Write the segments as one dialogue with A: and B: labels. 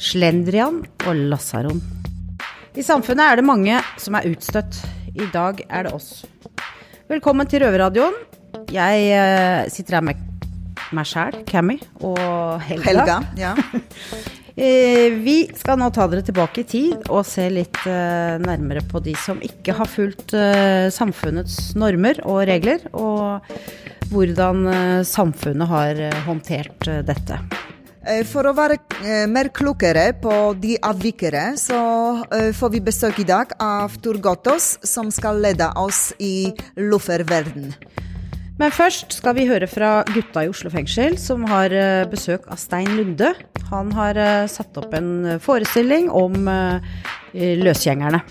A: slendrian og lasaron. I samfunnet er det mange som er utstøtt. I dag er det oss. Velkommen til Røverradioen. Jeg eh, sitter her med meg sjæl, Cammy, og Helga.
B: Helga. Ja.
A: Eh, vi skal nå ta dere tilbake i tid og se litt eh, nærmere på de som ikke har fulgt samfunnets normer og regler, og hvordan samfunnet har håndtert dette.
B: Eh, For å være eh, mer klokere på de avvikere, så eh, får vi besøk i dag av Tor Gotos, som skal lede oss i lofferverden.
A: Men først skal vi høre fra gutta i Oslo fengsel, som har besøk av Stein Lunde. Han har satt opp en forestilling om løsgjengerne.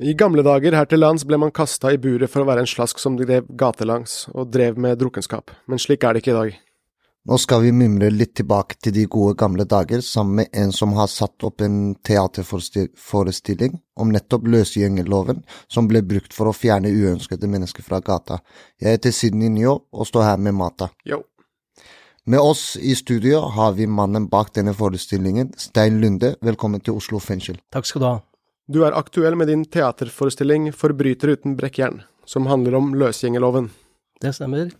C: I gamle dager her til lands ble man kasta i buret for å være en slask som drev gatelangs, og drev med drukkenskap, men slik er det ikke i dag.
D: Nå skal vi mimre litt tilbake til de gode gamle dager sammen med en som har satt opp en teaterforestilling om nettopp løsgjengerloven som ble brukt for å fjerne uønskede mennesker fra gata. Jeg heter Sidney Nyo og står her med Mata.
C: Yo.
D: Med oss i studio har vi mannen bak denne forestillingen, Stein Lunde. Velkommen til Oslo fengsel.
E: Takk skal du ha.
C: Du er aktuell med din teaterforestilling Forbryter uten brekkjern, som handler om løsgjengerloven.
E: Det stemmer.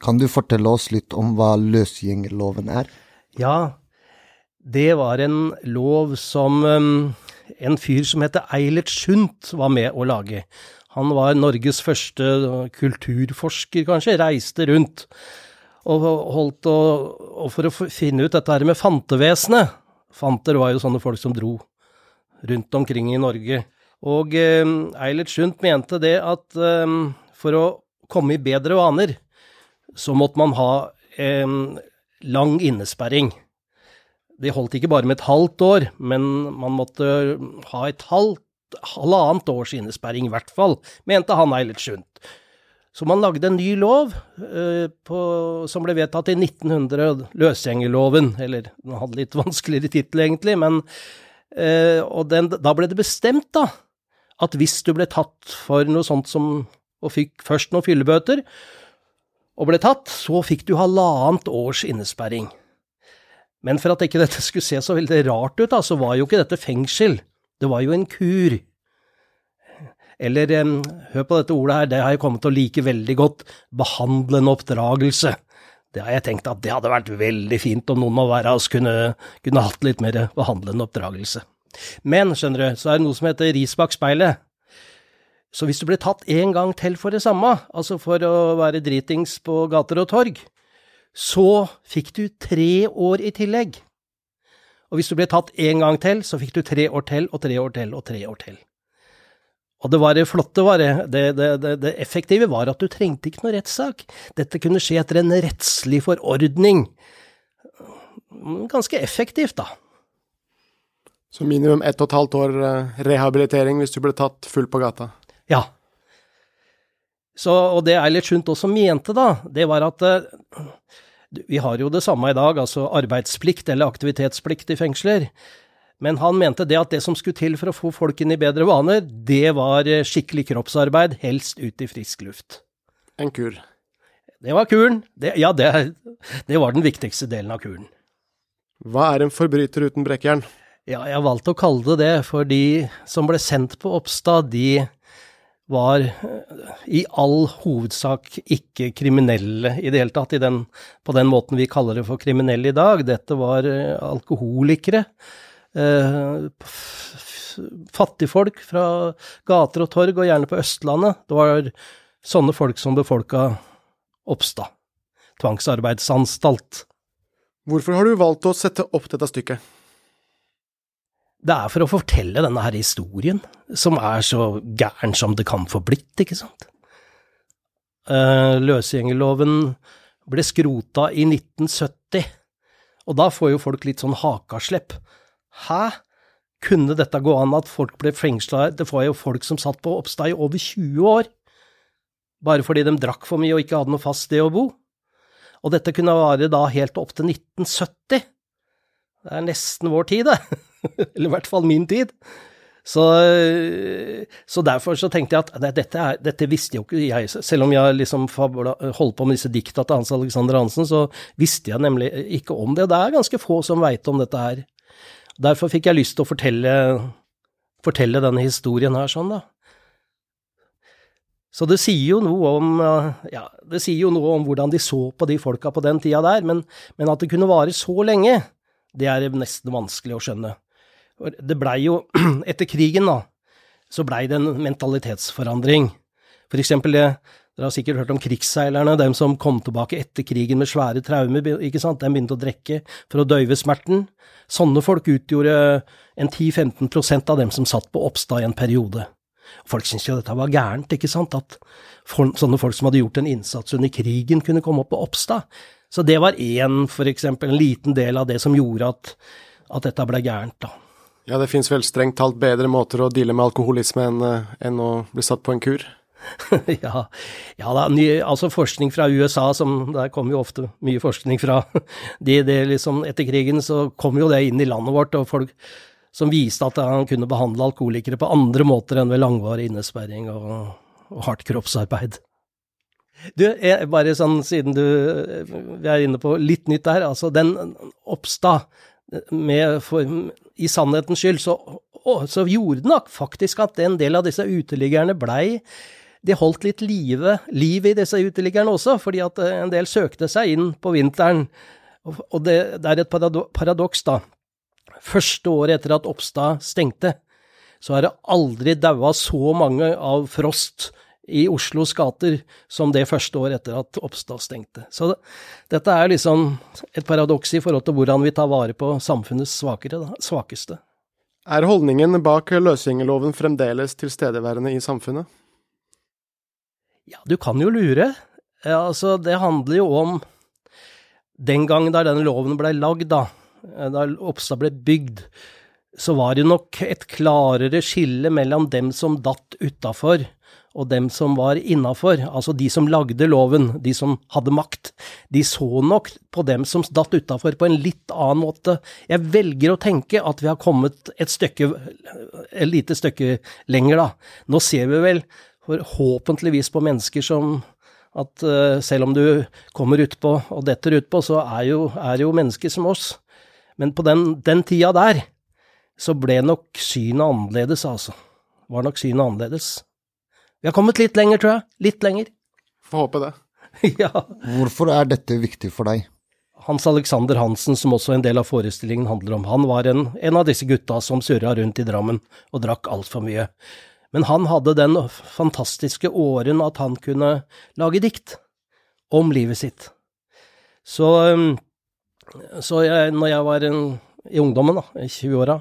D: Kan du fortelle oss litt om hva løsgjengerloven er?
E: Ja, det var en lov som um, en fyr som heter Eilert Sundt var med å lage. Han var Norges første kulturforsker, kanskje, reiste rundt og holdt og, Og for å finne ut dette her med fantevesenet Fanter var jo sånne folk som dro rundt omkring i Norge. Og eh, Eilert Sundt mente det at eh, for å komme i bedre vaner, så måtte man ha en lang innesperring. Det holdt ikke bare med et halvt år, men man måtte ha et halvt, halvannet års innesperring i hvert fall, mente han Eilert Sundt. Så man lagde en ny lov eh, på, som ble vedtatt i 1900, løsgjengerloven, eller den hadde litt vanskeligere tittel egentlig, men eh, og den, da ble det bestemt da, at hvis du ble tatt for noe sånt som, og fikk først noen fyllebøter, og ble tatt, så fikk du halvannet års innesperring. Men for at ikke dette skulle se så veldig rart ut, da, så var jo ikke dette fengsel, det var jo en kur. Eller, hør på dette ordet her, det har jeg kommet til å like veldig godt, behandlende oppdragelse. Det har jeg tenkt at det hadde vært veldig fint om noen av hver av oss kunne, kunne hatt litt mer behandlende oppdragelse. Men, skjønner du, så er det noe som heter ris bak speilet. Så hvis du ble tatt en gang til for det samme, altså for å være dritings på gater og torg, så fikk du tre år i tillegg. Og hvis du ble tatt en gang til, så fikk du tre år til og tre år til og tre år til. Og det var det flotte var det, det, det, effektive var at du trengte ikke noe rettssak. Dette kunne skje etter en rettslig forordning. Ganske effektivt, da.
C: Så minimum ett og et halvt år eh, rehabilitering hvis du ble tatt full på gata.
E: Ja. Så, og det Eilert Sundt også mente, da, det var at eh, vi har jo det samme i dag, altså arbeidsplikt eller aktivitetsplikt i fengsler. Men han mente det at det som skulle til for å få folk inn i bedre vaner, det var eh, skikkelig kroppsarbeid, helst ut i frisk luft.
C: En kur.
E: Det var kuren. Det, ja, det, det var den viktigste delen av kuren.
C: Hva er en forbryter uten brekkjern?
E: Ja, jeg valgte å kalle det det, for de som ble sendt på Oppstad, de var eh, i all hovedsak ikke kriminelle i det hele tatt, i den, på den måten vi kaller det for kriminelle i dag. Dette var eh, alkoholikere, fattigfolk fra gater og torg, og gjerne på Østlandet. Det var sånne folk som befolka Oppstad. Tvangsarbeidsanstalt.
C: Hvorfor har du valgt å sette opp dette stykket?
E: Det er for å fortelle denne her historien, som er så gæren som det kan få blitt, ikke sant? Eh, løsgjengerloven ble skrota i 1970, og da får jo folk litt sånn hakaslepp. Hæ? Kunne dette gå an at folk ble fengsla? Det var jo folk som satt på Oppstad i over 20 år, bare fordi de drakk for mye og ikke hadde noe fast sted å bo. Og dette kunne vare da helt opp til 1970. Det er nesten vår tid, det. Eller i hvert fall min tid. Så, så, derfor så tenkte jeg at dette, er, dette, visste jo ikke jeg. Selv om jeg liksom holdt på med disse dikta til Hans Alexander Hansen, så visste jeg nemlig ikke om det. Og det er ganske få som veit om dette her. Derfor fikk jeg lyst til å fortelle, fortelle denne historien her sånn, da. Så det sier om ja, det sier jo noe om hvordan de så på de folka på den tida der, men, men at det kunne vare så lenge, det er nesten vanskelig å skjønne. Det blei jo, etter krigen, da, så blei det en mentalitetsforandring. For eksempel det, dere har sikkert hørt om krigsseilerne, dem som kom tilbake etter krigen med svære traumer, ikke sant, de begynte å drikke for å døyve smerten. Sånne folk utgjorde en 10-15% av dem som satt på Oppstad i en periode. Folk syntes jo dette var gærent, ikke sant, at sånne folk som hadde gjort en innsats under krigen, kunne komme opp på Oppstad. Så det var én, for eksempel, en liten del av det som gjorde at, at dette ble gærent, da.
C: Ja, det fins vel strengt talt bedre måter å deale med alkoholisme enn, eh, enn å bli satt på en kur?
E: ja, ja da, ny, altså forskning fra USA, som der kommer jo ofte mye forskning fra, De, det liksom, etter krigen så kom jo det inn i landet vårt, og folk som viste at han kunne behandle alkoholikere på andre måter enn ved langvarig innesperring og, og hardt kroppsarbeid. Du, jeg, bare sånn siden du Vi er inne på litt nytt der. Altså, den Oppstad, med, for, i sannhetens skyld, så, å, så gjorde den faktisk at en del av disse uteliggerne blei de holdt litt live, liv i disse uteliggerne også, fordi at eh, en del søkte seg inn på vinteren. Og det, det er et paradoks, da. Første året etter at Oppstad stengte, så er det aldri daua så mange av frost i Oslos gater som det første året etter at Oppstad stengte. Så det, dette er liksom et paradoks i forhold til hvordan vi tar vare på samfunnets svakere, da, svakeste.
C: Er holdningen bak løsgjengerloven fremdeles tilstedeværende i samfunnet?
E: Ja, du kan jo lure. Ja, altså, det handler jo om den gangen da denne loven blei lagd, da, da Oppstad ble bygd, så var det nok et klarere skille mellom dem som datt utafor, og dem som var innafor, altså de som lagde loven, de som hadde makt, de så nok på dem som datt utafor på en litt annen måte. Jeg velger å tenke at vi har kommet et stykke, et lite stykke lenger, da. Nå ser vi vel forhåpentligvis på mennesker som at uh, selv om du kommer utpå og detter utpå, så er jo, er jo mennesker som oss. Men på den, den tida der, så ble nok synet annerledes, altså. Var nok synet annerledes. Vi har kommet litt lenger, tror jeg. Litt lenger.
C: Får håpe det.
E: ja.
D: Hvorfor er dette viktig for deg?
E: Hans Alexander Hansen, som også en del av forestillingen handler om, han var en, en av disse gutta som surra rundt i Drammen og drakk altfor mye. Men han hadde den fantastiske åren at han kunne lage dikt om livet sitt. Så, um, så jeg, når jeg var en, i ungdommen, i 20-åra,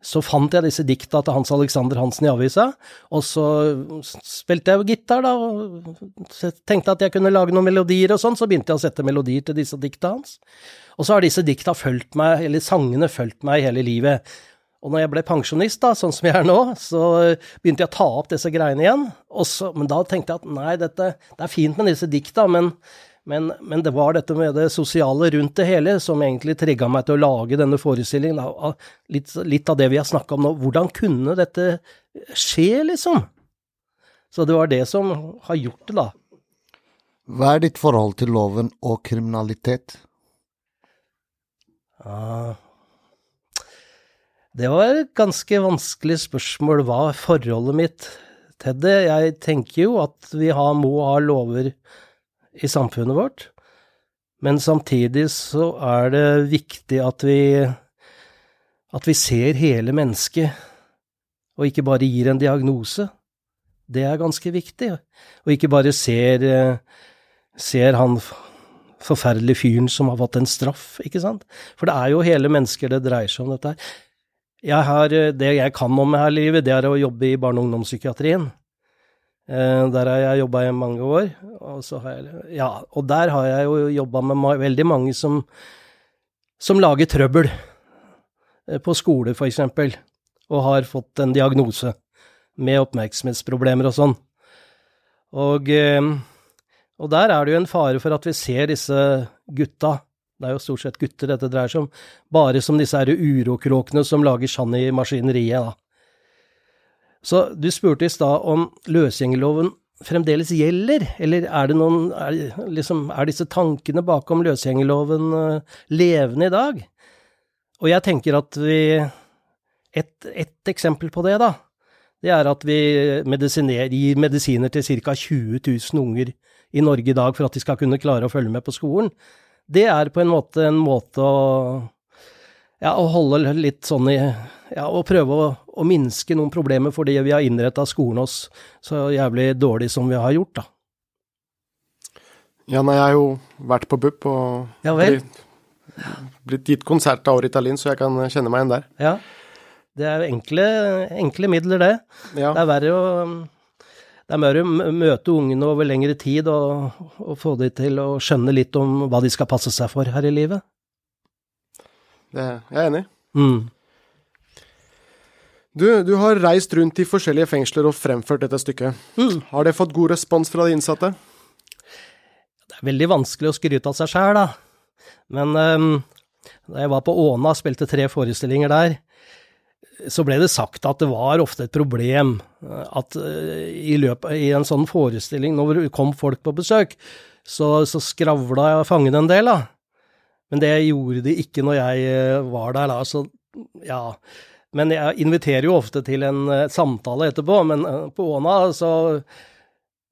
E: så fant jeg disse dikta til Hans Alexander Hansen i avisa, og så spilte jeg gitar, da, og tenkte at jeg kunne lage noen melodier og sånn, så begynte jeg å sette melodier til disse dikta hans. Og så har disse dikta fulgt meg, eller sangene fulgt meg hele livet. Og når jeg ble pensjonist, da, sånn som jeg er nå, så begynte jeg å ta opp disse greiene igjen. Så, men da tenkte jeg at nei, dette, det er fint med disse dikta, men men, men, det var dette med det sosiale rundt det hele som egentlig trigga meg til å lage denne forestillingen. Litt, litt, av det vi har snakka om nå. Hvordan kunne dette skje, liksom? Så det var det som har gjort det, da.
D: Hva er ditt forhold til loven og kriminalitet?
E: Ah, det var et ganske vanskelig spørsmål. Hva er forholdet mitt til det? Jeg tenker jo at vi har, må ha lover i samfunnet vårt. Men samtidig så er det viktig at vi, at vi ser hele mennesket, og ikke bare gir en diagnose. Det er ganske viktig. Og ikke bare ser, ser han forferdelige fyren som har fått en straff, ikke sant? For det er jo hele mennesker det dreier seg om, dette her. Jeg har, det jeg kan om her livet, det er å jobbe i barne- og ungdomspsykiatrien. Eh, der har jeg jobba i mange år. Og, jeg, ja, og der har jeg jo jobba med veldig mange som, som lager trøbbel. eh, På skole, for eksempel, og har fått en diagnose med oppmerksomhetsproblemer og sånn. Og, eh, og der er det jo en fare for at vi ser disse gutta, det er jo stort sett gutter dette dreier seg om, bare som disse urokråkene som lager sand i maskineriet, da. Så du spurte i stad om løsgjengerloven fremdeles gjelder, eller er det noen er, liksom, er disse tankene bakom løsgjengerloven eh, levende i dag? Og jeg tenker at vi Et, et eksempel på det, da, det er at vi gir medisiner til ca. 20 000 unger i Norge i dag for at de skal kunne klare å følge med på skolen. Det er på en måte en måte å ja, å holde litt sånn i Ja, å prøve å, å minske noen problemer fordi vi har innretta skolen oss så jævlig dårlig som vi har gjort, da.
C: Ja, nei, jeg har jo vært på BUP og
E: Ja
C: blitt, blitt gitt konsert av Ritalin, så jeg kan kjenne meg igjen der.
E: Ja. Det er enkle, enkle midler, det.
C: Ja.
E: Det er verre å det er mer å møte ungene over lengre tid og, og få de til å skjønne litt om hva de skal passe seg for her i livet.
C: Det, jeg er enig.
E: Mm.
C: Du, du har reist rundt i forskjellige fengsler og fremført dette stykket.
E: Mm.
C: Har det fått god respons fra de innsatte?
E: Det er veldig vanskelig å skryte av seg sjæl, da. Men um, da jeg var på Åna og spilte tre forestillinger der, så ble det sagt at det var ofte et problem eh, at eh, i løpet i en sånn forestilling, når det kom folk på besøk, så, så skravla fangene en del, da. Men det gjorde de ikke når jeg eh, var der da, så ja. Men jeg inviterer jo ofte til en samtale etterpå, men på Åna så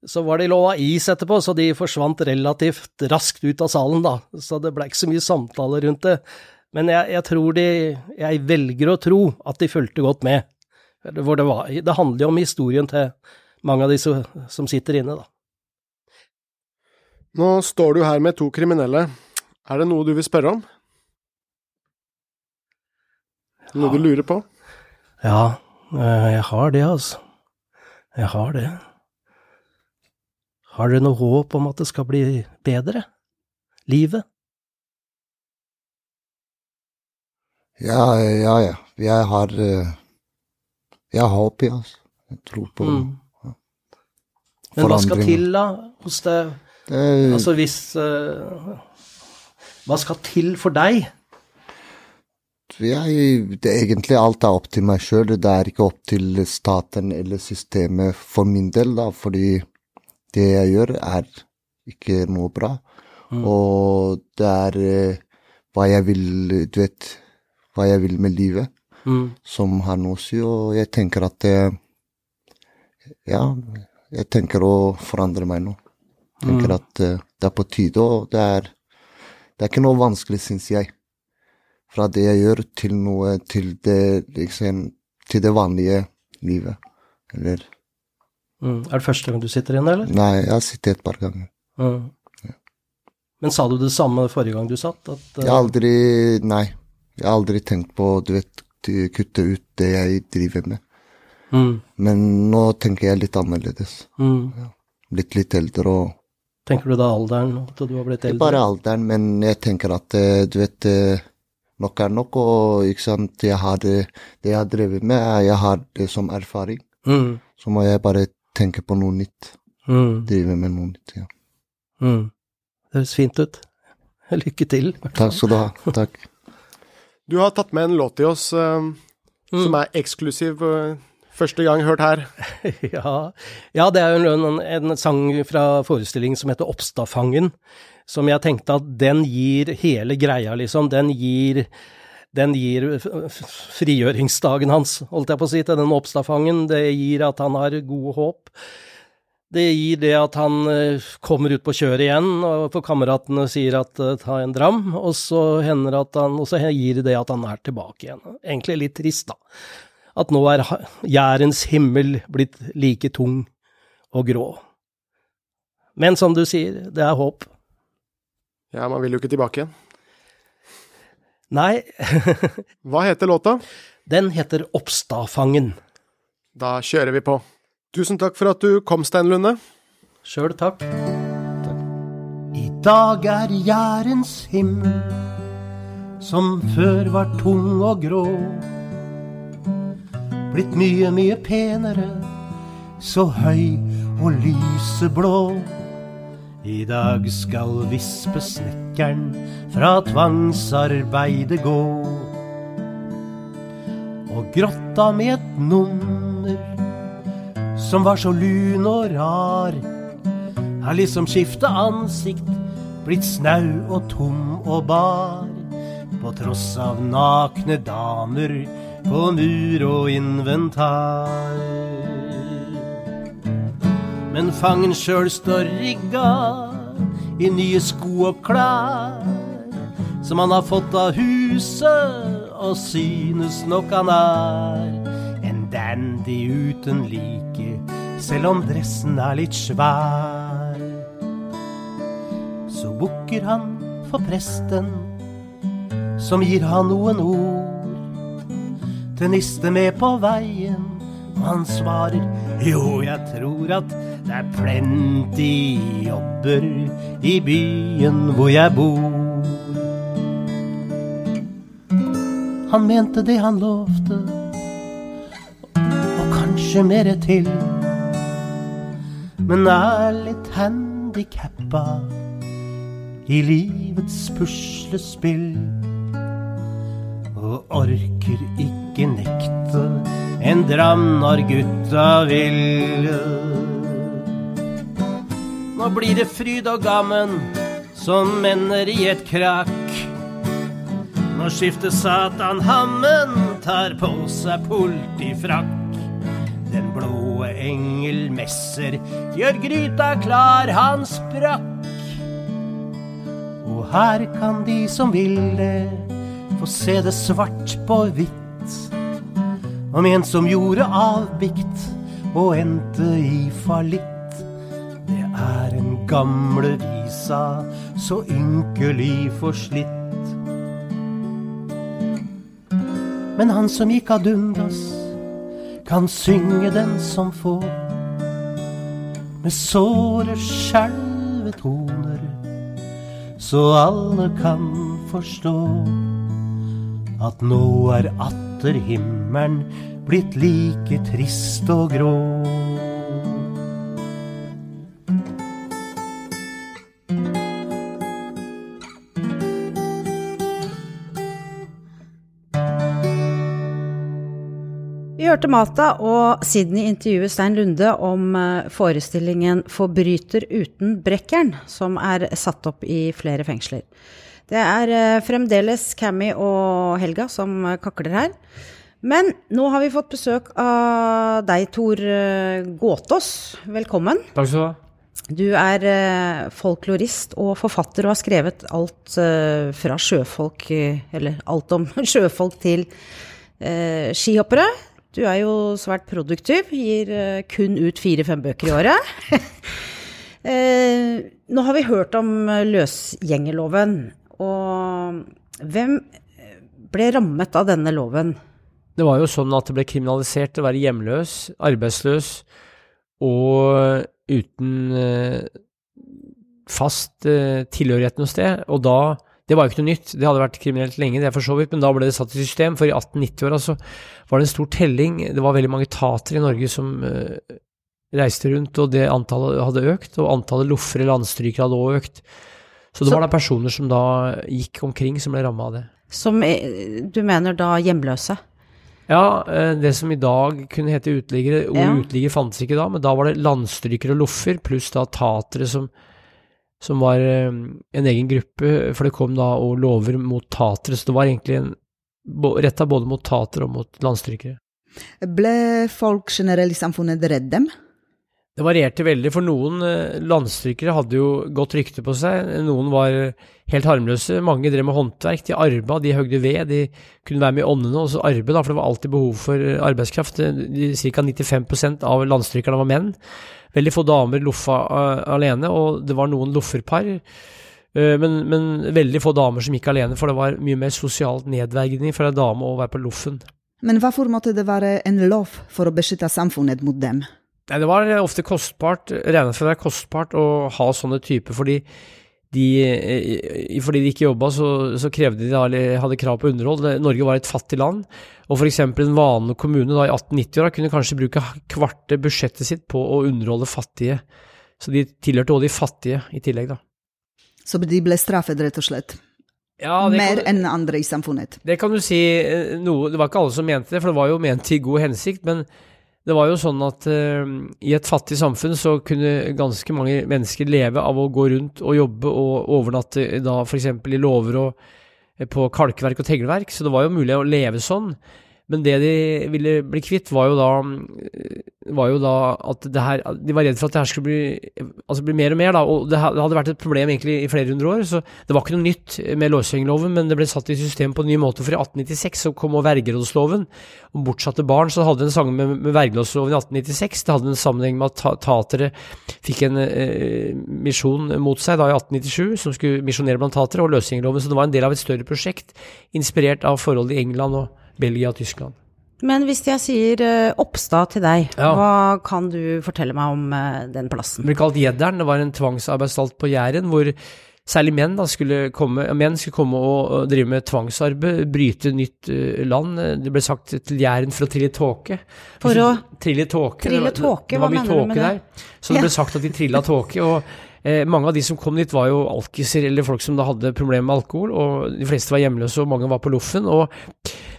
E: så var de lova is etterpå, så de forsvant relativt raskt ut av salen, da. Så det ble ikke så mye samtale rundt det. Men jeg, jeg tror de Jeg velger å tro at de fulgte godt med. Hvor det, var, det handler jo om historien til mange av de som sitter inne, da.
C: Nå står du her med to kriminelle. Er det noe du vil spørre om? Noe du lurer på?
E: Ja, eh, jeg har det, altså. Jeg har det. Har dere noe håp om at det skal bli bedre? Livet?
D: Ja, ja, ja. Jeg har eh, Jeg har håp i oss. Jeg tror på
E: Mm. Men hva skal til, da, hos deg?
D: Det,
E: Altså hvis uh, Hva skal til for deg?
D: jeg, det egentlig alt er opp til meg sjøl. Det er ikke opp til staten eller systemet for min del, da, fordi det jeg gjør, er ikke noe bra.
E: Mm.
D: Og det er eh, hva jeg vil, du vet, hva jeg vil med livet,
E: Mm.
D: som å si, og jeg tenker at det, Ja, jeg tenker å forandre meg nå. Tenker
E: Mm.
D: at eh, det er på tide, og det er Det er ikke noe vanskelig, syns jeg. Fra det jeg gjør, til noe til det liksom Til det vanlige livet. Eller
E: Mm. Er det første gang du sitter inne, eller?
D: Nei, jeg har sittet et par ganger.
E: Mm. Men sa du det samme forrige gang du satt? At, uh...
D: Jeg har aldri Nei. Jeg har aldri tenkt på, du vet, kutte ut det jeg driver med.
E: mm.
D: Men nå tenker jeg litt annerledes.
E: Mm.
D: Blitt litt eldre og
E: Tenker du da alderen, at du har blitt
D: Ikke bare alderen, men jeg tenker at eh, du vet eh, Nok er nok, og ikke sant jeg har det, det jeg har drevet med, jeg har det som erfaring.
E: Mm.
D: Så må jeg bare tenke på noe nytt.
E: Mm.
D: Drive med noe nytt. ja.
E: Mm. Det høres fint ut. Lykke til.
D: Takk skal du ha. Takk.
C: Du har tatt med en låt til oss uh,
E: Mm.
C: som er eksklusiv. Uh, første gang hørt her.
E: Ja, ja det er jo en, en sang fra forestillingen som heter Oppstadfangen, som jeg tenkte at den gir hele greia, liksom. Den gir, den gir frigjøringsdagen hans, holdt jeg på å si, til den oppstadfangen. Det gir at han har gode håp. Det gir det at han eh, kommer ut på kjøret igjen, og for kameratene sier at eh, ta en dram, og så hender at han, og så gir det at han er tilbake igjen. Egentlig litt trist, da at nå er jærens himmel blitt like tung og grå. Men som du sier, det er håp.
C: Ja, man vil jo ikke tilbake igjen.
E: Nei,
C: Hva heter låta?
E: den heter Oppstadfangen.
C: Da kjører vi på. Tusen takk for at du kom, Stein Lunde.
F: Sjøl takk. I dag er Jærens himmel, som før var tung og grå, blitt mye, mye penere, så høy og lyseblå. I dag skal vispesnekkeren fra tvangsarbeidet gå. Og grotta med et nummer som var så lun og rar, har liksom skifta ansikt, blitt snau og tom og bar. På tross av nakne damer på mur og inventar. Men fangen sjøl står rigga i nye sko og klær som han har fått av huset, og synes nok han er dandy uten like, selv om dressen er litt svær. Så bukker han for presten, som gir han noen ord. Til niste med på veien, og han svarer jo, jeg tror at det er plenty jobber i byen hvor jeg bor. Han mente det han lovte, kanskje mere til. Men er litt handikappa i livets puslespill. Og orker ikke nekte en dram når gutta vil. Nå blir det fryd og gammen som ender i et krakk. Nå skifter Satan hammen, tar på seg politifrakk. Den blå engel messer, gjør gryta klar, han sprakk. Og her kan de som vil det, få se det svart på hvitt. Om en som gjorde avbikt og endte i fallitt. Det er en gamle visa, så ynkelig forslitt. Men han som gikk ad undas, kan synge den som får. Med såre skjelvetoner, så alle kan forstå at nå er atter himmelen blitt like trist og grå.
A: Hørte Mata og Sydney intervjue Stein Lunde om eh, forestillingen 'Forbryter uten brekkjern', som er satt opp i flere fengsler. Det er eh, fremdeles Cammy og Helga som eh, kakler her. Men nå har vi fått besøk av deg, Tor Gåtås. Velkommen.
G: Takk skal du ha.
A: Du er folklorist og forfatter og har skrevet alt fra sjøfolk Eller alt om sjøfolk til eh, skihoppere. Du er jo svært produktiv, gir eh, kun ut fire-fem bøker i året. eh, nå har vi hørt om eh, løsgjengerloven, og hvem ble rammet av denne loven?
G: Det var jo sånn at det ble kriminalisert å være hjemløs, arbeidsløs og uten fast tilhørighet noe sted. Og da Det var jo ikke noe nytt, det hadde vært kriminelt lenge, det er for så vidt, men da ble det satt i system. For i 1890-åra så var det en stor telling. Det var veldig mange tatere i Norge som uh, reiste rundt, og det antallet hadde økt. Og antallet loffere, landstrykere, hadde òg økt. Så det
A: Så-
G: var da personer som da gikk omkring, som ble ramma av det.
A: Som eh, du mener da hjemløse?
G: Ja, eh, det som i dag kunne hete uteliggere. Ordet
A: Ja.
G: uteligger fantes ikke da, men da var det landstrykere og loffer, pluss da tatere som, som var eh, en egen gruppe, for det kom da og lover mot tatere, så det var egentlig en, retta både mot tatere og mot landstrykere.
B: Ble folk generelt i samfunnet redd dem?
G: Det varierte veldig, for noen eh, landstrykere hadde jo godt rykte på seg, noen var helt harmløse, mange drev med håndverk, de arba, de høgde ved, de kunne være med i åndene, og så arbeid, for det var alltid behov for eh, arbeidskraft. Ca. 95% av landstrykerne var menn. Veldig få damer loffa eh, alene, og det var noen lofferpar. eh, Men, men veldig få damer som gikk alene, for det var mye mer sosialt nedverdigende for en dame å være på loffen.
B: Men hvorfor måtte det være en lov for å beskytte samfunnet mot dem?
G: Det var ofte kostbart, regnet for å være kostbart å ha sånne typer, fordi de, fordi de ikke jobba, så, så krevde de da, hadde krav på underhold. Norge var et fattig land, og f.eks. en vanlig kommune da i 1890-åra kunne kanskje bruke kvarte budsjettet sitt på å underholde fattige. Så de tilhørte også de fattige i tillegg, da.
B: Så de ble straffet, rett og slett?
G: Ja, kan,
B: Mer enn andre i samfunnet?
G: det kan du si eh, noe Det var ikke alle som mente det, for det var jo ment i god hensikt, men det var jo sånn at uh, i et fattig samfunn så kunne ganske mange mennesker leve av å gå rundt og jobbe og overnatte da f.eks. i låver og eh, på kalkverk og teglverk, så det var jo mulig å leve sånn. Men det de ville bli kvitt, var jo da, var jo da at det her De var redd for at det her skulle bli, altså bli mer og mer, da. Og det hadde vært et problem egentlig i flere hundre år, så det var ikke noe nytt med låsgjengloven, men det ble satt i system på en ny måte. For i 1896 så kom vergerådsloven om bortsatte barn, så hadde en sang med, med vergerådsloven i 1896. Det hadde en sammenheng med at ta- tatere fikk en eh, misjon mot seg da i 1897, som skulle misjonere blant tatere, og løsgjengerloven. Så det var en del av et større prosjekt, inspirert av forholdet i England og Belgia og Tyskland.
A: Men hvis jeg sier eh, Oppstad til deg,
G: Ja.
A: hva kan du fortelle meg om eh, den plassen?
G: Det ble kalt Gjedderen. Det var en tvangsarbeidsstalt på Jæren hvor særlig menn, da, skulle komme, menn skulle komme og, drive med tvangsarbeid, bryte nytt eh, land. Det ble sagt til Jæren for å trille tåke.
A: For å
G: Trille tåke.
A: Trille
G: Det var-
A: tåke,
G: Det var
A: hva mener du
G: tåke
A: med det?
G: der. Så det ble sagt at de trilla tåke. og eh, mange av de som kom dit var jo alkiser eller folk som da hadde problemer med alkohol, og de fleste var hjemløse og mange var på loffen. og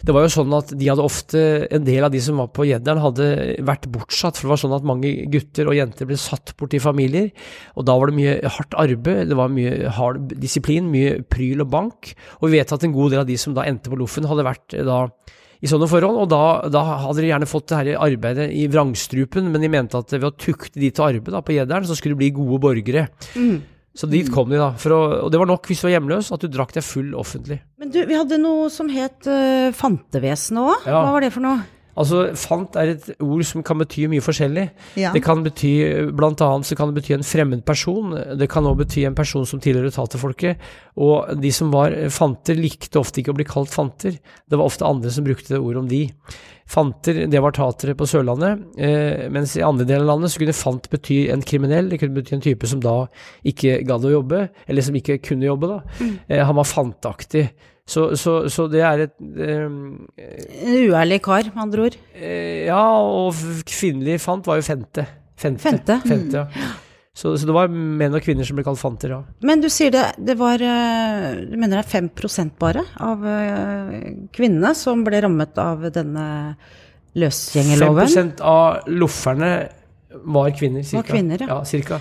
G: det var jo sånn at de hadde ofte, En del av de som var på Gjedderen, hadde vært bortsatt. For det var sånn at mange gutter og jenter ble satt bort i familier. Og da var det mye hardt arbeid, det var mye hard disiplin, mye pryl og bank. Og vi vet at en god del av de som da endte på Loffen, hadde vært eh, da i sånne forhold, og da, da hadde de gjerne fått det her arbeidet i vrangstrupen, men de mente at ved å tukte de til arbeid da, på Gjedderen, så skulle de bli gode borgere. Så dit kom de, da. For å, og det var nok hvis du var hjemløs, at du drakk deg full offentlig.
A: Men du, vi hadde noe som het uh, fantevesen òg.
G: Ja.
A: Hva var det for noe?
G: Altså, fant er et ord som kan bety mye forskjellig.
B: Ja.
G: Det kan bety, blant annet så kan det bety en fremmed person. Det kan også bety en person som tilhører taterfolket. Og de som var fanter, likte ofte ikke å bli kalt fanter. Det var ofte andre som brukte det ordet om de. Fanter, det var tatere på Sørlandet, eh, mens i andre deler av landet så kunne fant bety en kriminell, det kunne bety en type som da ikke gadd å jobbe, eller som ikke kunne jobbe, da. Eh, han var fantaktig. Så, så, så det er et eh,
A: En uærlig kar, med andre ord.
G: Eh, ja, og kvinnelig fant var jo fente. Fente,
A: Fente?
G: Fente, ja. Så, så det var menn og kvinner som ble kalt fanter, ja.
A: Men du sier det, det var eh, Du mener det er 5 bare av eh, kvinnene som ble rammet av denne løsgjengerloven?
G: 5% av lofferne var kvinner, cirka.
A: Var kvinner, ja.
G: ja cirka.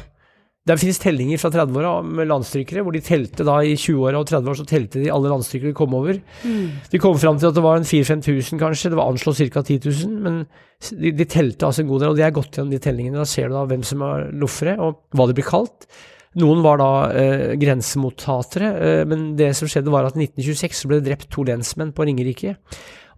G: Det finnes tellinger fra 30-åra med landstrykere, hvor de telte da i 20-åra og 30-åra så telte de alle landstrykere de kom over. De kom fram til at det var en 4000-5000 kanskje, det var anslått ca. 10 000, men de, de telte altså en god del, og de er gått gjennom de tellingene. Da ser du da hvem som er loffere, og hva de blir kalt. Noen var da eh, grensemottatere, eh, men det som skjedde var at i 1926 så ble det drept to lensmenn på Ringerike.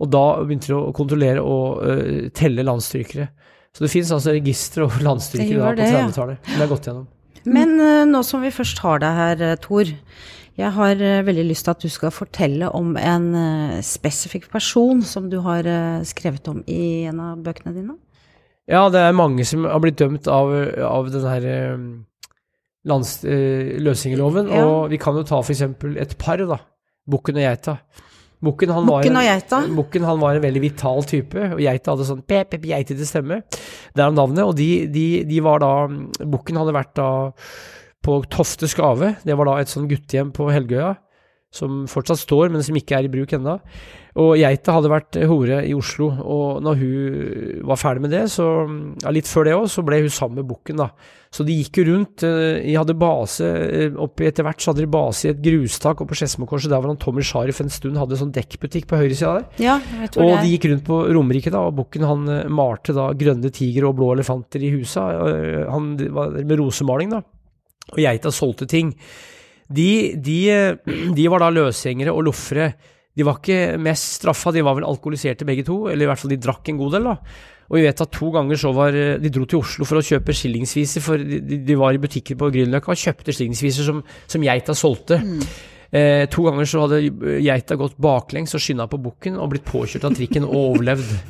G: Og da begynte de å kontrollere og eh, telle landstrykere. Så det finnes altså registre over landstrykere da på 30-tallet. Det er gått gjennom.
A: Men eh, nå som vi først har deg her, eh, Tor. Jeg har eh, veldig lyst til at du skal fortelle om en spesifikk person som du har skrevet om i en av bøkene dine.
G: Ja, det er mange som har blitt dømt av, av denne her lands, eh.
A: Ja.
G: Og vi kan jo ta eksempel et par, da. Bukken og geita. Bukken han, var en- Bukken han var en veldig vital type, og geita hadde sånn pep, pep, geitete stemme. Det er navnet, og de, de, de var da Bukken hadde vært da på Tofte Skave. Det var da et sånn guttehjem på Helgøya, som fortsatt står, men som ikke er i bruk ennå. Og geita hadde vært hore i Oslo, og når hun var ferdig med det, så ja, litt før det òg, så ble hun sammen med bukken, da. Så de gikk jo rundt. eh, De hadde base eh, oppi etter hvert, så hadde de base i et grustak oppe på Skedsmokorset, der hvor han Tommy Sharif en stund hadde sånn dekkbutikk på høyresida der.
A: Ja, jeg
G: Og
A: det
G: de gikk rundt på Romerike, da, og bukken han eh, malte da grønne tiger og blå elefanter i husa. Han var med rosemaling, da. Og geita solgte ting. De, de, eh, de var da løsgjengere og loffere. De var ikke mest straffa, de var vel alkoholiserte begge to, eller i hvert fall de drakk en god del, da. Og vi vet at to ganger så var eh, De dro til Oslo for å kjøpe skillingsviser, for de, de- var i butikker på Grünerløkka og kjøpte skillingsviser som, som geita solgte. Eh, to ganger så hadde geita gått baklengs og skynda på bukken og blitt påkjørt av trikken og overlevd.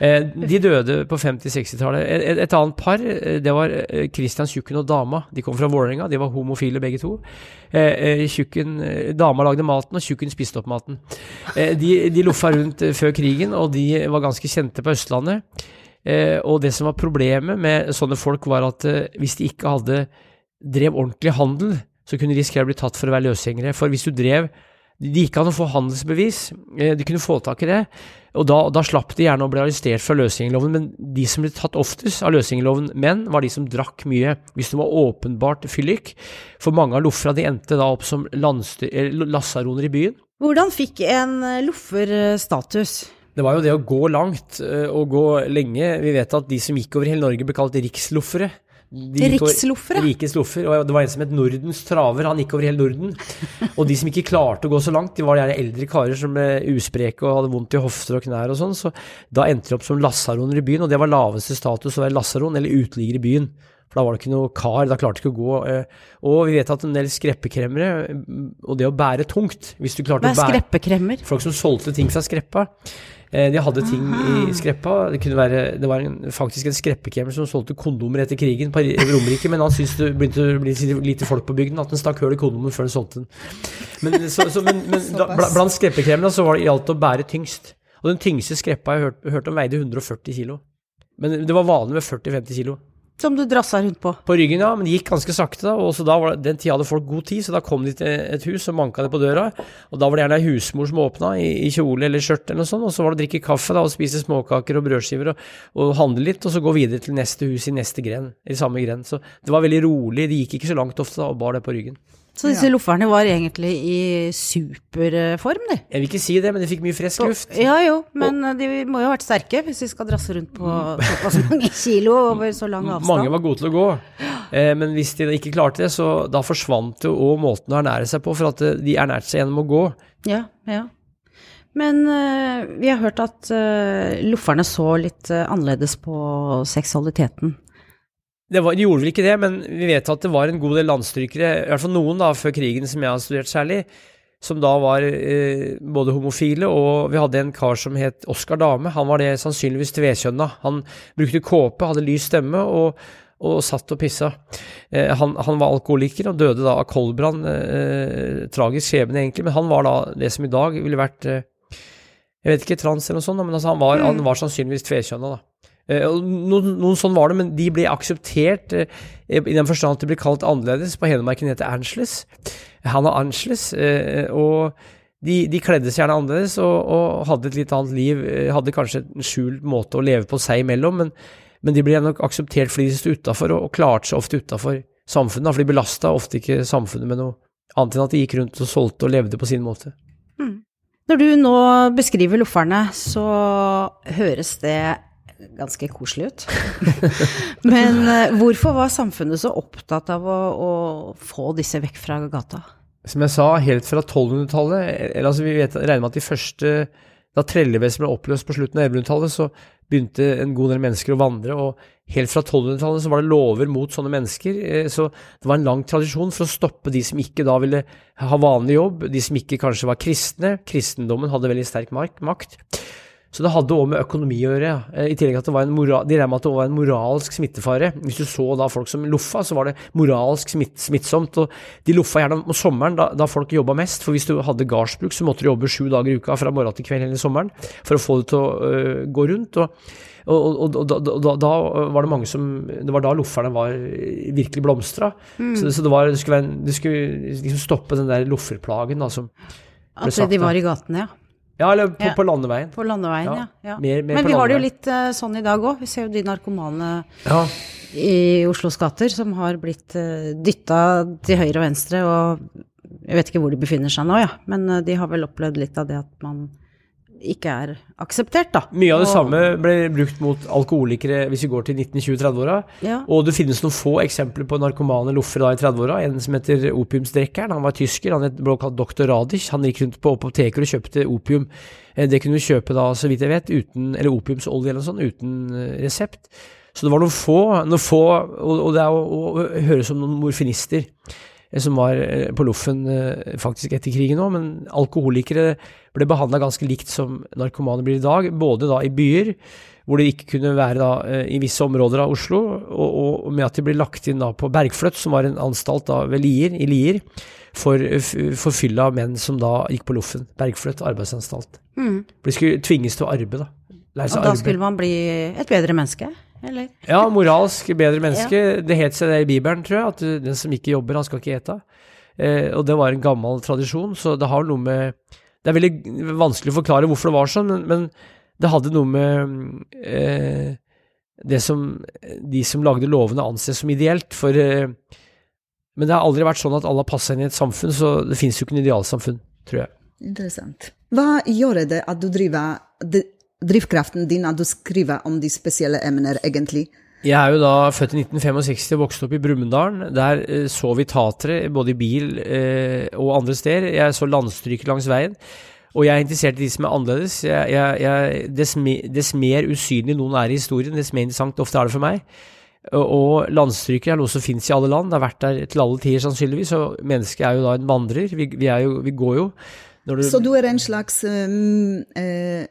G: Eh, de døde på 50-60-tallet. Et, et annet par, eh, det var eh, Christian Tjukken og dama. De kom fra Vålerenga, de var homofile begge to. Eh, tjukken, dama lagde maten, og Tjukken spiste opp maten. Eh, de, de loffa rundt før krigen, og de var ganske kjente på Østlandet. Eh, og det som var problemet med sånne folk, var at hvis de ikke hadde drev ordentlig handel, så kunne de risikere å bli tatt for å være løsgjengere. For hvis du drev det gikk an å få handelsbevis, de kunne få tak i det. Og da, da, slapp de gjerne å bli arrestert fra løsgjengerloven, men de som ble tatt oftest av løsgjengerloven menn, var de som drakk mye, hvis det var åpenbart fyllik. For mange av loffera de endte da opp som lassaroner i byen.
A: Hvordan fikk en loffer eh, status?
G: Det var jo det å gå langt eh, og gå lenge. Vi vet at de som gikk over hele Norge ble kalt riksloffere.
A: Riksloffere?
G: Rikes loffer. Og det var en som het Nordens traver. Han gikk over hele Norden. Og de som ikke klarte å gå så langt, de var de eldre karer som ble uspreke og hadde vondt i hofter og knær og sånn. Så da endte de opp som lasaroner i byen, og det var laveste status å være lasaron, eller uteligger i byen. For da var det ikke noe kar, da klarte du ikke å gå. Eh, og vi vet at en del skreppekremmere, og det å bære tungt hvis du klarte
A: Hva er skreppekremmer?
G: Folk som solgte ting fra skreppa. Eh, de hadde ting i skreppa. Det, være, det var en, faktisk en skreppekremer som solgte kondomer etter krigen på Romerike, men han syntes det begynte å bli lite folk på bygden, at han stakk hull i kondomen før han solgte den. Men, så, så, men, men blant skreppekremene så var det gjaldt å bære tyngst. Og den tyngste skreppa jeg hørte hørt om, veide 140 kilo. Men det var vanlig med 40-50 kilo.
A: Som du drassa rundt på?
G: På ryggen, ja. Men det gikk ganske sakte. og så da var det, Den tida hadde folk god tid, så da kom de til et hus og manka det på døra. Og da var det gjerne ei husmor som åpna, i, i, kjole eller skjørt eller noe sånt. Og så var det å drikke kaffe da, og spise småkaker og brødskiver og, og, handle litt, og så gå videre til neste hus i neste gren, i samme gren. Så det var veldig rolig. De gikk ikke så langt ofte da, og bar det på ryggen.
A: Så disse ja. lofferne var egentlig i superform, de?
G: Jeg vil ikke si det, men de fikk mye frisk luft.
A: Ja jo, men og, de må jo ha vært sterke hvis de skal drasse rundt på såpass mange kilo over så lang avstand.
G: Mange var gode til å gå, eh, men hvis de ikke klarte det, så da forsvant jo òg måten å ernære seg på, for at de ernærte seg gjennom å gå.
A: Ja, ja. Men uh, vi har hørt at uh, lofferne så litt uh, annerledes på seksualiteten.
G: Det var, de gjorde vel ikke det, men vi vet at det var en god del landstrykere, i hvert fall noen da, før krigen som jeg har studert særlig, som da var eh, både homofile, og vi hadde en kar som het Oskar Dame. Han var det sannsynligvis tvekjønna. Han brukte kåpe, hadde lys stemme og, og satt og pissa. Eh, han, han, var alkoholiker og døde da av koldbrann. Eh, tragisk skjebne, egentlig, men han var da det som i dag ville vært eh, Jeg vet ikke, trans eller noe sånt, men altså han, var, mm. han var sannsynligvis tvekjønna, da. Eh, noen, noen, sånn var det, men de ble akseptert eh, i den forstand at de ble kalt annerledes. På Hedmarken heter Angeles. Han er Angeles, eh, og de, de kledde seg gjerne annerledes og, og, hadde et litt annet liv. Hadde kanskje en skjult måte å leve på seg imellom, men, men de ble nok akseptert fordi de sto utafor, og, og klarte seg ofte utafor samfunnet. For de belasta ofte ikke samfunnet med noe annet enn at de gikk rundt og solgte og levde på sin måte. Mm.
A: Når du nå beskriver lofferne, så høres det ganske koselig ut. Men uh, hvorfor var samfunnet så opptatt av å, å, få disse vekk fra gata?
G: Som jeg sa, helt fra 1200-tallet, eller altså vi vet, regner med at de første Da trellevesenet ble oppløst på slutten av 1100-tallet, så begynte en god del mennesker å vandre, og helt fra 1200-tallet så var det lover mot sånne mennesker. Eh, så det var en lang tradisjon for å stoppe de som ikke da ville ha vanlig jobb, de som ikke kanskje var kristne. Kristendommen hadde veldig sterk makt. Så det hadde òg med økonomi å gjøre. Eh, I tillegg at det var en moral, de med at det var en moralsk smittefare. Hvis du så da folk som loffa, så var det moralsk smitt, smittsomt. Og de loffa gjerne om sommeren, da, da folk jobba mest. For hvis du hadde gardsbruk, så måtte du jobbe sju dager i uka fra morgen til kveld hele sommeren for å få det til å øh, gå rundt. Og, og, og, og da, da, da, var det mange som Det var da lofferne var virkelig blomstra. Mm. Så, så, det, var, det skulle, være, det skulle liksom stoppe den der lofferplagen da, som
A: At de var i gatene, ja.
G: Ja, eller på, ja. på landeveien.
A: På landeveien, ja. ja. Mer, mer Men vi har det jo litt uh, sånn i dag òg. Vi ser jo de narkomane i Oslos gater som har blitt uh, eh, dytta til høyre og venstre, og jeg vet ikke hvor de befinner seg nå, ja. Men uh, de har vel opplevd litt av det at man ikke er akseptert, da.
G: Mye av det og, samme ble brukt mot alkoholikere hvis vi går til 1920-30-åra. Ja. Og det finnes noen få eksempler på narkomane loffer da i 30-åra. En som heter opiumsdrekkeren. Han var tysker, han ble kalt doktor Radich. Han gikk rundt på apoteker og kjøpte opium. Eh, det kunne du kjøpe da, så vidt jeg vet, uten, eller opiumsolje eller noe sånt, uten eh, resept. Så det var noen få, noen få og, og det er å, å, å høre som noen morfinister. Eh, som var eh, på Loffen eh, faktisk etter krigen òg, men alkoholikere ble behandla ganske likt som narkomane blir i dag, både da i byer, hvor det ikke kunne være da i visse områder av Oslo, og, og med at de ble lagt inn da på Bergfløtt, som var en anstalt da ved Lier, i Lier, for, for fylla av menn som da gikk på Loffen. Bergfløtt arbeidsanstalt.
A: Mm.
G: For de skulle tvinges til å arbeide, da. Lære
A: Og da
G: arbeid.
A: skulle man bli et bedre menneske, eller?
G: Ja, moralsk bedre menneske. Det het seg det i Bibelen, tror jeg, at den som ikke jobber, han skal ikke ete. Eh, og det var en gammel tradisjon, så det har noe med Det er veldig vanskelig å forklare hvorfor det var sånn, men, men det hadde noe med eh, det som de som lagde lovene anses som ideelt, for eh, Men det har aldri vært sånn at alle har passa inn i et samfunn, så det fins jo ikke en idealsamfunn, tror jeg.
B: Interessant. Hva gjør det at du driver Drivkraften din at du skriver om de spesielle emner, egentlig?
G: Jeg er jo da født i 1965 og vokste opp i Brumunddal. Der eh, så vi tatere, både i bil eh, og andre steder. Jeg så landstryker langs veien. Og jeg er interessert i de som er annerledes. Jeg, jeg, jeg, dess, me, dess mer usynlig noen er i historien, dess mer interessant ofte er det for meg. Og, og landstryker er noe som fins i alle land. Det har vært der til alle tider, sannsynligvis. Og mennesket er jo da en vandrer. Vi, vi, jo, vi går jo. Du,
B: Så du er en slags um,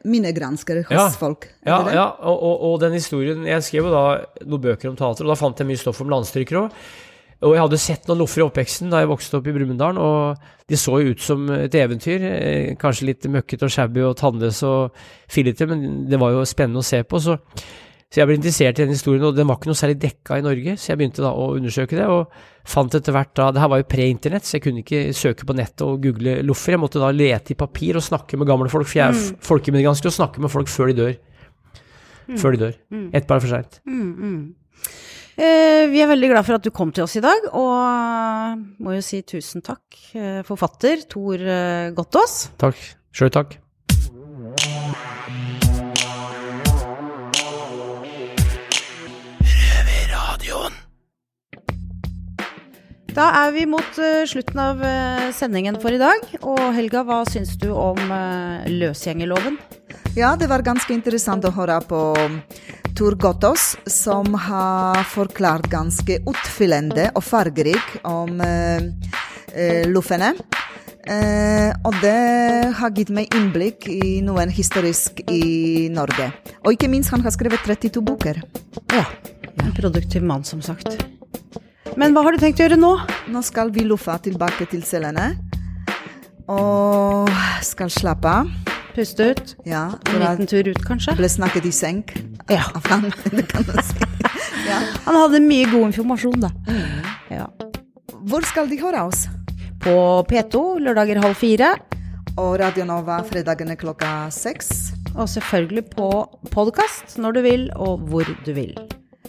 B: minnegransker hos
G: Ja.
B: folk?
G: Ja, ja og, og, og den historien Jeg skrev jo da noen bøker om teater, og da fant jeg mye stoff om landstrykere òg. Og jeg hadde sett noen loffer i oppveksten da jeg vokste opp i Brumunddal, og de så jo ut som et eventyr. Eh, kanskje litt møkkete og shabby og tannløse og fillete, men det var jo spennende å se på. Så, så jeg ble interessert i den historien, og den var ikke noe særlig dekka i Norge, så jeg begynte da å undersøke det, og fant etter hvert da Det her var jo pre-internett, så jeg kunne ikke søke på nettet og google loffer. Jeg måtte da lete i papir og snakke med gamle folk, for jeg er mm. folkeminnegransker og snakke med folk før de dør. Før de dør. Ett par for seint.
A: Mm, mm. Eh, vi er veldig glad for at du kom til oss i dag, og må jo si tusen takk, eh, forfatter Tor eh, Gottaas.
G: Takk. Sjøl takk.
A: Da er vi mot eh, slutten av eh, sendingen for i dag. Og Helga, hva syns du om eh, løsgjengerloven?
B: Ja, det var ganske interessant å høre på Tor Gottaas, som har forklart ganske utfyllende og fargerik om eh, eh, loffene. Eh, og det har gitt meg innblikk i noen historisk i Norge. Og ikke minst, han har skrevet 32 bøker.
A: Ja. En produktiv mann, som sagt. Men hva har du tenkt å gjøre nå?
B: Nå skal vi loffe tilbake til cellene. Og skal slappe av.
A: Puste ut?
B: Ja,
A: En liten tur ut, kanskje?
B: ble snakket i senk
A: Ja.
B: av han, det kan du si. Ja.
A: Han hadde mye god informasjon, da. Ja.
B: Hvor skal de høre oss?
A: På P2 lørdager halv fire.
B: Og Radio Nova fredagene klokka seks.
A: Og selvfølgelig på podkast når du vil, og hvor du vil.